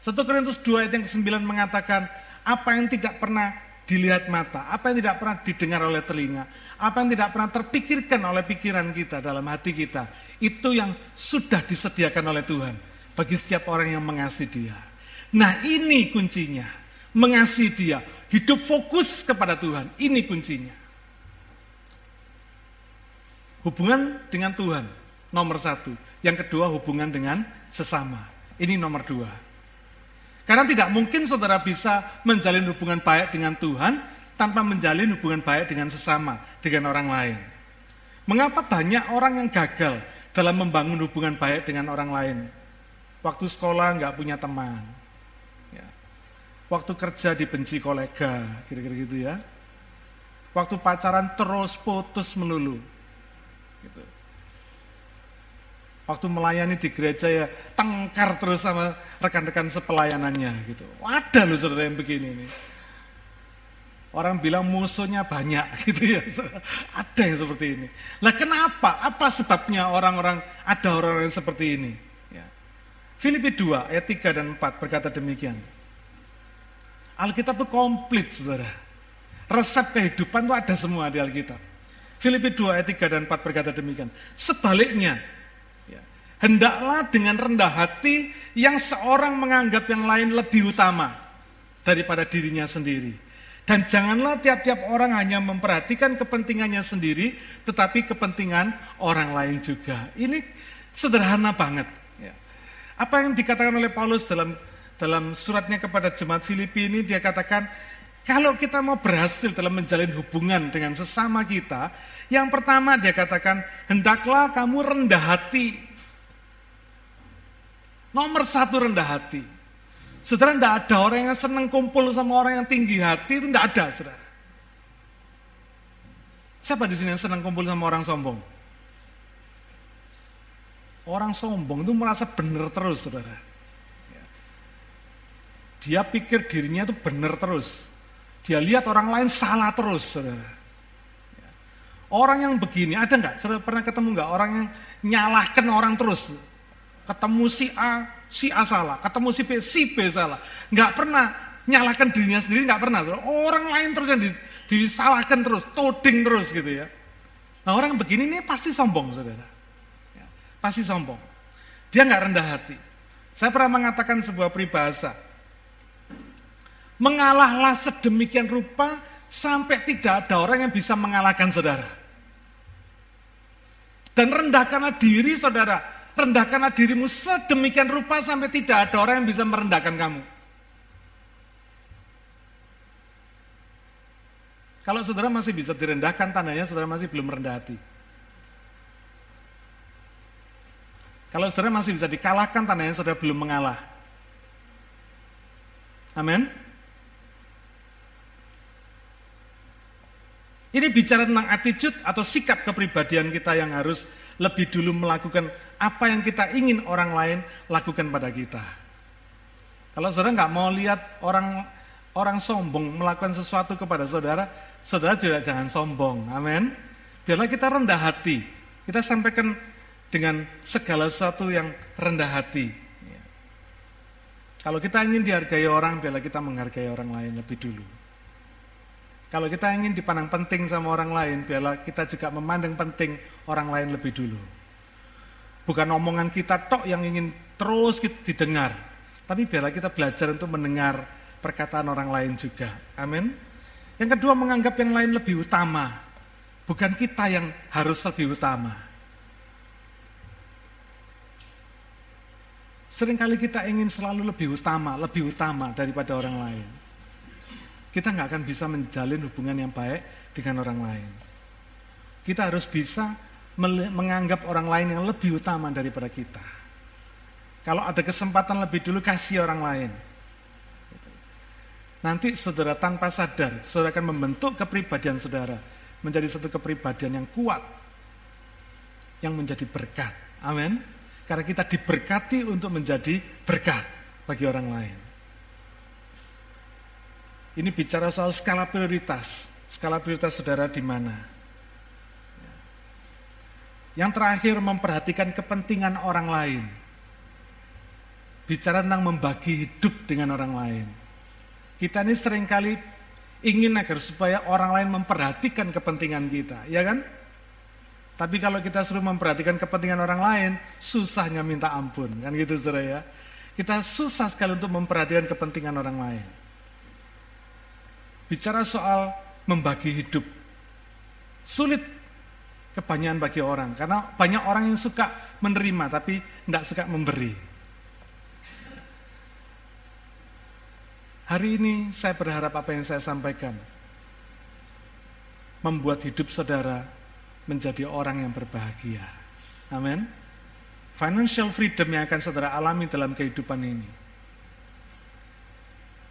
A: 1 Korintus 2 ayat yang ke-9 mengatakan, apa yang tidak pernah dilihat mata, apa yang tidak pernah didengar oleh telinga, apa yang tidak pernah terpikirkan oleh pikiran kita dalam hati kita, itu yang sudah disediakan oleh Tuhan bagi setiap orang yang mengasihi Dia. Nah, ini kuncinya mengasihi dia, hidup fokus kepada Tuhan. Ini kuncinya. Hubungan dengan Tuhan, nomor satu. Yang kedua hubungan dengan sesama. Ini nomor dua. Karena tidak mungkin saudara bisa menjalin hubungan baik dengan Tuhan tanpa menjalin hubungan baik dengan sesama, dengan orang lain. Mengapa banyak orang yang gagal dalam membangun hubungan baik dengan orang lain? Waktu sekolah nggak punya teman, Waktu kerja dibenci kolega, kira-kira gitu ya. Waktu pacaran terus putus melulu. Gitu. Waktu melayani di gereja ya tengkar terus sama rekan-rekan sepelayanannya gitu. Ada loh saudara yang begini nih. Orang bilang musuhnya banyak gitu ya. Ada yang seperti ini. Lah kenapa? Apa sebabnya orang-orang ada orang-orang yang seperti ini? Ya. Filipi 2 ayat 3 dan 4 berkata demikian. Alkitab itu komplit, saudara. Resep kehidupan itu ada semua di Alkitab. Filipi 2 ayat 3 dan 4 berkata demikian. Sebaliknya, ya, hendaklah dengan rendah hati yang seorang menganggap yang lain lebih utama daripada dirinya sendiri. Dan janganlah tiap-tiap orang hanya memperhatikan kepentingannya sendiri, tetapi kepentingan orang lain juga. Ini sederhana banget. Ya. Apa yang dikatakan oleh Paulus dalam dalam suratnya kepada jemaat Filipi ini dia katakan, kalau kita mau berhasil dalam menjalin hubungan dengan sesama kita, yang pertama dia katakan, hendaklah kamu rendah hati. Nomor satu rendah hati. Saudara, tidak ada orang yang senang kumpul sama orang yang tinggi hati, itu tidak ada, saudara. Siapa di sini yang senang kumpul sama orang sombong? Orang sombong itu merasa benar terus, saudara. Dia pikir dirinya itu benar terus. Dia lihat orang lain salah terus, saudara. Orang yang begini, ada nggak? Saudara pernah ketemu nggak orang yang nyalahkan orang terus? Ketemu si A, si A salah. Ketemu si B, si B salah. Nggak pernah nyalahkan dirinya sendiri, nggak pernah. Orang lain terus yang disalahkan terus, toding terus gitu ya. Nah orang begini ini pasti sombong, saudara pasti sombong. Dia nggak rendah hati. Saya pernah mengatakan sebuah peribahasa. Mengalahlah sedemikian rupa sampai tidak ada orang yang bisa mengalahkan saudara. Dan rendahkanlah diri saudara. Rendahkanlah dirimu sedemikian rupa sampai tidak ada orang yang bisa merendahkan kamu. Kalau saudara masih bisa direndahkan, tandanya saudara masih belum rendah hati. Kalau saudara masih bisa dikalahkan, tandanya saudara belum mengalah. Amin. Ini bicara tentang attitude atau sikap kepribadian kita yang harus lebih dulu melakukan apa yang kita ingin orang lain lakukan pada kita. Kalau saudara nggak mau lihat orang orang sombong melakukan sesuatu kepada saudara, saudara juga jangan sombong. Amin. Biarlah kita rendah hati. Kita sampaikan dengan segala sesuatu yang rendah hati. Kalau kita ingin dihargai orang, biarlah kita menghargai orang lain lebih dulu. Kalau kita ingin dipandang penting sama orang lain, biarlah kita juga memandang penting orang lain lebih dulu. Bukan omongan kita tok yang ingin terus didengar, tapi biarlah kita belajar untuk mendengar perkataan orang lain juga. Amin. Yang kedua, menganggap yang lain lebih utama. Bukan kita yang harus lebih utama. Seringkali kita ingin selalu lebih utama, lebih utama daripada orang lain. Kita nggak akan bisa menjalin hubungan yang baik dengan orang lain. Kita harus bisa menganggap orang lain yang lebih utama daripada kita. Kalau ada kesempatan lebih dulu kasih orang lain. Nanti saudara tanpa sadar, saudara akan membentuk kepribadian saudara menjadi satu kepribadian yang kuat, yang menjadi berkat. Amin. Karena kita diberkati untuk menjadi berkat bagi orang lain. Ini bicara soal skala prioritas. Skala prioritas saudara di mana? Yang terakhir memperhatikan kepentingan orang lain. Bicara tentang membagi hidup dengan orang lain. Kita ini sering kali ingin agar supaya orang lain memperhatikan kepentingan kita, ya kan? Tapi kalau kita suruh memperhatikan kepentingan orang lain, susahnya minta ampun. Kan gitu saudara ya. Kita susah sekali untuk memperhatikan kepentingan orang lain. Bicara soal membagi hidup. Sulit kebanyakan bagi orang. Karena banyak orang yang suka menerima tapi tidak suka memberi. Hari ini saya berharap apa yang saya sampaikan membuat hidup saudara menjadi orang yang berbahagia. Amin. Financial freedom yang akan saudara alami dalam kehidupan ini.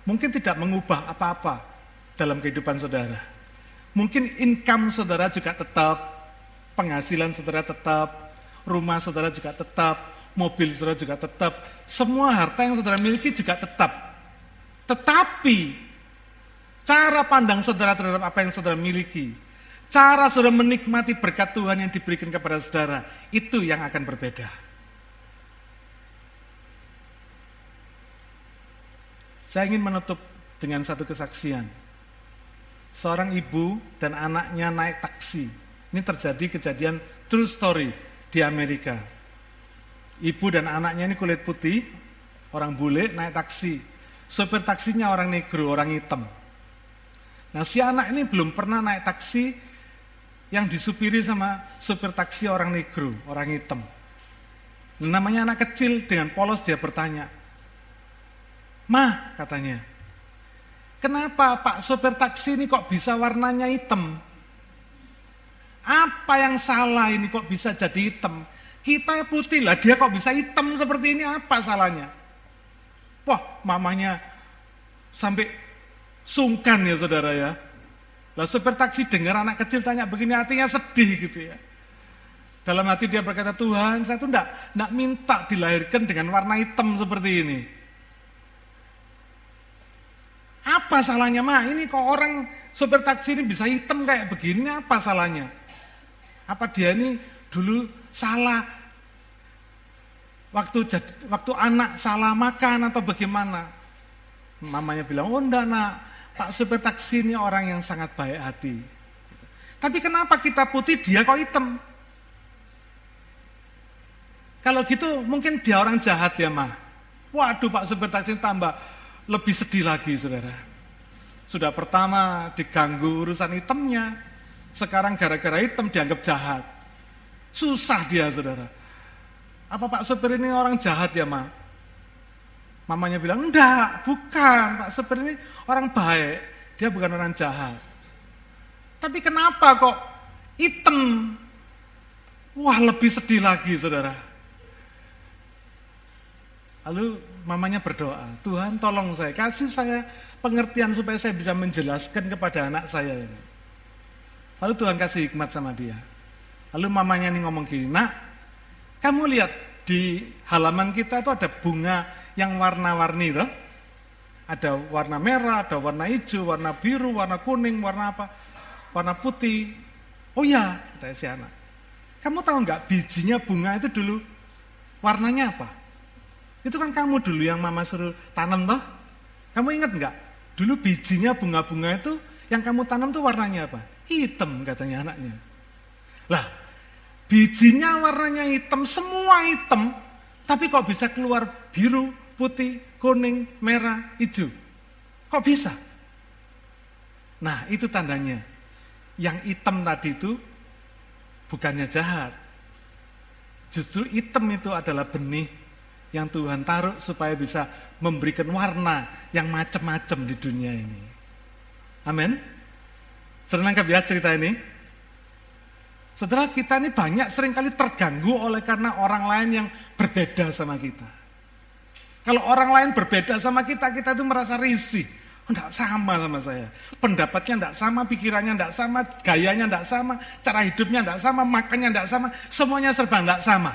A: Mungkin tidak mengubah apa-apa dalam kehidupan saudara. Mungkin income saudara juga tetap, penghasilan saudara tetap, rumah saudara juga tetap, mobil saudara juga tetap, semua harta yang saudara miliki juga tetap. Tetapi cara pandang saudara terhadap apa yang saudara miliki Cara saudara menikmati berkat Tuhan yang diberikan kepada saudara, itu yang akan berbeda. Saya ingin menutup dengan satu kesaksian. Seorang ibu dan anaknya naik taksi. Ini terjadi kejadian true story di Amerika. Ibu dan anaknya ini kulit putih, orang bule naik taksi. Sopir taksinya orang negro, orang hitam. Nah si anak ini belum pernah naik taksi yang disupiri sama supir taksi orang negro, orang hitam. Namanya anak kecil dengan polos dia bertanya, Mah katanya, kenapa Pak supir taksi ini kok bisa warnanya hitam? Apa yang salah ini kok bisa jadi hitam? Kita putih lah, dia kok bisa hitam seperti ini apa salahnya? Wah mamanya sampai sungkan ya saudara ya. Lah supir taksi dengar anak kecil tanya begini hatinya sedih gitu ya. Dalam hati dia berkata, Tuhan saya tuh enggak, enggak minta dilahirkan dengan warna hitam seperti ini. Apa salahnya mah? Ini kok orang sopir taksi ini bisa hitam kayak begini, apa salahnya? Apa dia ini dulu salah waktu waktu anak salah makan atau bagaimana? Mamanya bilang, oh enggak nak, Pak supir taksi ini orang yang sangat baik hati. Tapi kenapa kita putih, dia kok hitam? Kalau gitu mungkin dia orang jahat ya mah. Waduh Pak supir taksi tambah lebih sedih lagi saudara. Sudah pertama diganggu urusan hitamnya, sekarang gara-gara hitam dianggap jahat. Susah dia saudara. Apa Pak supir ini orang jahat ya mah? Mamanya bilang, enggak, bukan. Pak Supir ini orang baik. Dia bukan orang jahat. Tapi kenapa kok hitam? Wah lebih sedih lagi saudara. Lalu mamanya berdoa, Tuhan tolong saya, kasih saya pengertian supaya saya bisa menjelaskan kepada anak saya ini. Lalu Tuhan kasih hikmat sama dia. Lalu mamanya ini ngomong gini, nak, kamu lihat di halaman kita itu ada bunga yang warna-warni loh. Ada warna merah, ada warna hijau, warna biru, warna kuning, warna apa? Warna putih. Oh ya, kata si anak. Kamu tahu nggak bijinya bunga itu dulu warnanya apa? Itu kan kamu dulu yang mama suruh tanam toh. Kamu ingat nggak? Dulu bijinya bunga-bunga itu yang kamu tanam tuh warnanya apa? Hitam katanya anaknya. Lah, bijinya warnanya hitam, semua hitam, tapi kok bisa keluar biru, putih, kuning, merah, hijau. Kok bisa? Nah, itu tandanya. Yang hitam tadi itu bukannya jahat. Justru hitam itu adalah benih yang Tuhan taruh supaya bisa memberikan warna yang macam-macam di dunia ini. Amin. Senang ya cerita ini? Setelah kita ini banyak sering kali terganggu oleh karena orang lain yang berbeda sama kita. Kalau orang lain berbeda sama kita, kita itu merasa risih. Tidak oh, sama sama saya. Pendapatnya tidak sama, pikirannya tidak sama, gayanya tidak sama, cara hidupnya tidak sama, makannya tidak sama, semuanya serba tidak sama.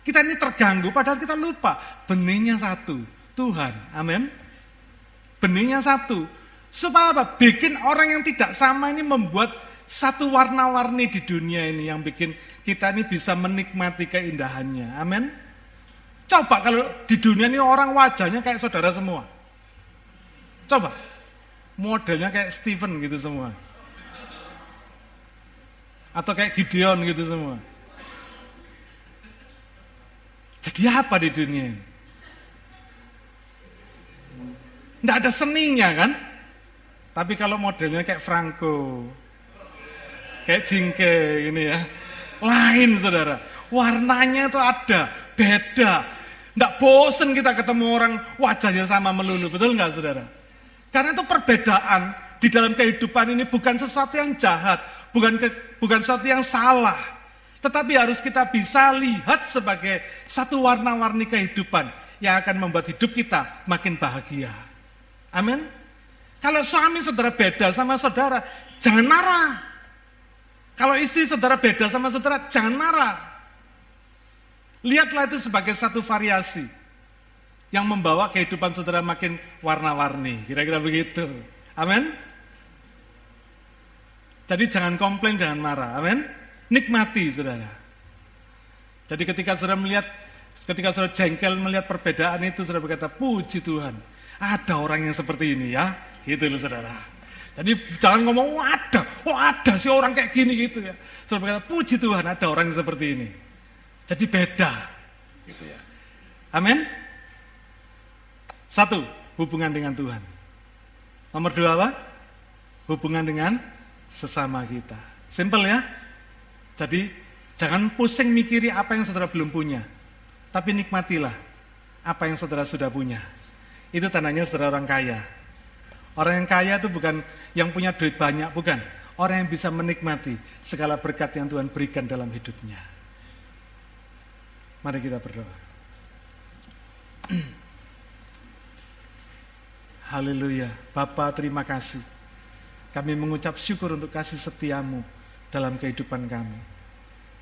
A: Kita ini terganggu, padahal kita lupa. Benihnya satu, Tuhan. Amin. Benihnya satu. Supaya apa? Bikin orang yang tidak sama ini membuat satu warna-warni di dunia ini yang bikin kita ini bisa menikmati keindahannya. Amin. Coba kalau di dunia ini orang wajahnya kayak saudara semua. Coba. Modelnya kayak Steven gitu semua. Atau kayak Gideon gitu semua. Jadi apa di dunia ini? Tidak ada seninya kan? Tapi kalau modelnya kayak Franco, kayak Jingke ini ya, lain saudara. Warnanya itu ada, beda. Tidak bosen kita ketemu orang wajahnya sama melulu, betul nggak saudara? Karena itu perbedaan di dalam kehidupan ini bukan sesuatu yang jahat, bukan ke, bukan sesuatu yang salah. Tetapi harus kita bisa lihat sebagai satu warna-warni kehidupan yang akan membuat hidup kita makin bahagia. Amin. Kalau suami saudara beda sama saudara, jangan marah. Kalau istri saudara beda sama saudara, jangan marah. Lihatlah itu sebagai satu variasi yang membawa kehidupan saudara makin warna-warni. Kira-kira begitu. Amin. Jadi jangan komplain, jangan marah. Amin. Nikmati saudara. Jadi ketika saudara melihat, ketika saudara jengkel melihat perbedaan itu, saudara berkata, puji Tuhan. Ada orang yang seperti ini ya. Gitu loh saudara. Jadi jangan ngomong, oh ada, oh ada sih orang kayak gini gitu ya. Saudara berkata, puji Tuhan ada orang yang seperti ini. Jadi beda. Gitu ya. Amin. Satu, hubungan dengan Tuhan. Nomor dua apa? Hubungan dengan sesama kita. Simple ya. Jadi jangan pusing mikiri apa yang saudara belum punya. Tapi nikmatilah apa yang saudara sudah punya. Itu tandanya saudara orang kaya. Orang yang kaya itu bukan yang punya duit banyak, bukan. Orang yang bisa menikmati segala berkat yang Tuhan berikan dalam hidupnya. Mari kita berdoa. Haleluya. Bapak terima kasih. Kami mengucap syukur untuk kasih setiamu dalam kehidupan kami.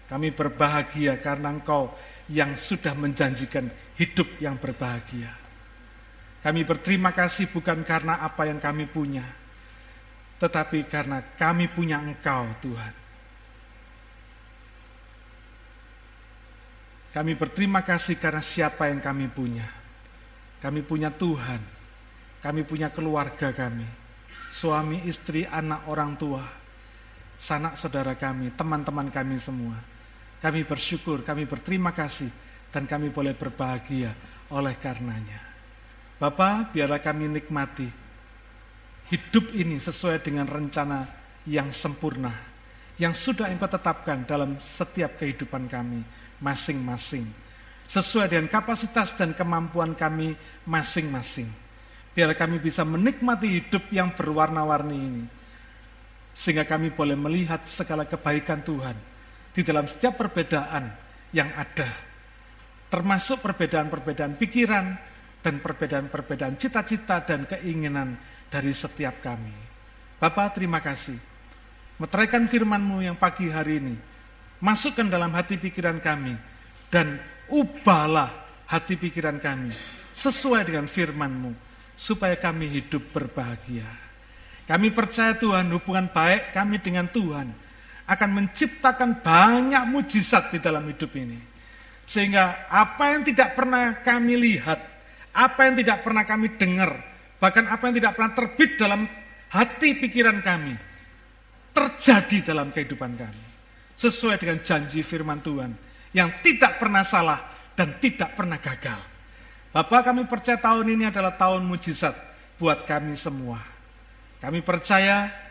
A: Kami berbahagia karena Engkau yang sudah menjanjikan hidup yang berbahagia. Kami berterima kasih bukan karena apa yang kami punya, tetapi karena kami punya Engkau, Tuhan. Kami berterima kasih karena siapa yang kami punya. Kami punya Tuhan, kami punya keluarga kami, suami, istri, anak, orang tua, sanak saudara kami, teman-teman kami semua. Kami bersyukur, kami berterima kasih, dan kami boleh berbahagia oleh karenanya. Bapak, biarlah kami nikmati hidup ini sesuai dengan rencana yang sempurna, yang sudah engkau tetapkan dalam setiap kehidupan kami masing-masing. Sesuai dengan kapasitas dan kemampuan kami masing-masing. Biar kami bisa menikmati hidup yang berwarna-warni ini. Sehingga kami boleh melihat segala kebaikan Tuhan di dalam setiap perbedaan yang ada. Termasuk perbedaan-perbedaan pikiran dan perbedaan-perbedaan cita-cita dan keinginan dari setiap kami. Bapak terima kasih. Meteraikan firman-Mu yang pagi hari ini. Masukkan dalam hati pikiran kami. Dan ubahlah hati pikiran kami. Sesuai dengan firman-Mu. Supaya kami hidup berbahagia. Kami percaya Tuhan hubungan baik kami dengan Tuhan akan menciptakan banyak mujizat di dalam hidup ini. Sehingga apa yang tidak pernah kami lihat, apa yang tidak pernah kami dengar, bahkan apa yang tidak pernah terbit dalam hati pikiran kami, terjadi dalam kehidupan kami. Sesuai dengan janji firman Tuhan yang tidak pernah salah dan tidak pernah gagal. Bapak kami percaya tahun ini adalah tahun mujizat buat kami semua. Kami percaya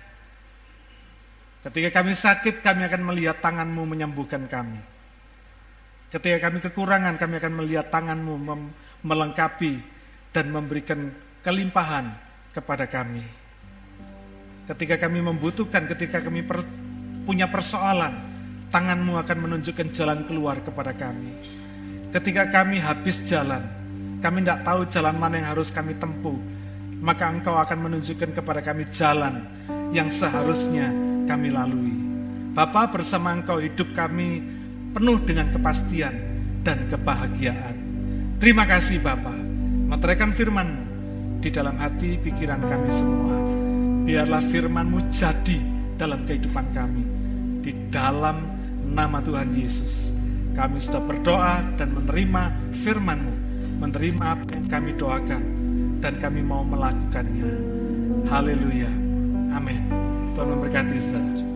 A: Ketika kami sakit, kami akan melihat tanganmu menyembuhkan kami. Ketika kami kekurangan, kami akan melihat tanganmu melengkapi dan memberikan kelimpahan kepada kami. Ketika kami membutuhkan, ketika kami per, punya persoalan, tanganmu akan menunjukkan jalan keluar kepada kami. Ketika kami habis jalan, kami tidak tahu jalan mana yang harus kami tempuh, maka engkau akan menunjukkan kepada kami jalan yang seharusnya kami lalui. Bapa bersama Engkau hidup kami penuh dengan kepastian dan kebahagiaan. Terima kasih Bapa. Meteraikan firman di dalam hati pikiran kami semua. Biarlah firman-Mu jadi dalam kehidupan kami. Di dalam nama Tuhan Yesus. Kami sudah berdoa dan menerima firman-Mu. Menerima apa yang kami doakan. Dan kami mau melakukannya. Haleluya. Amin. Tuhan memberkati saudara.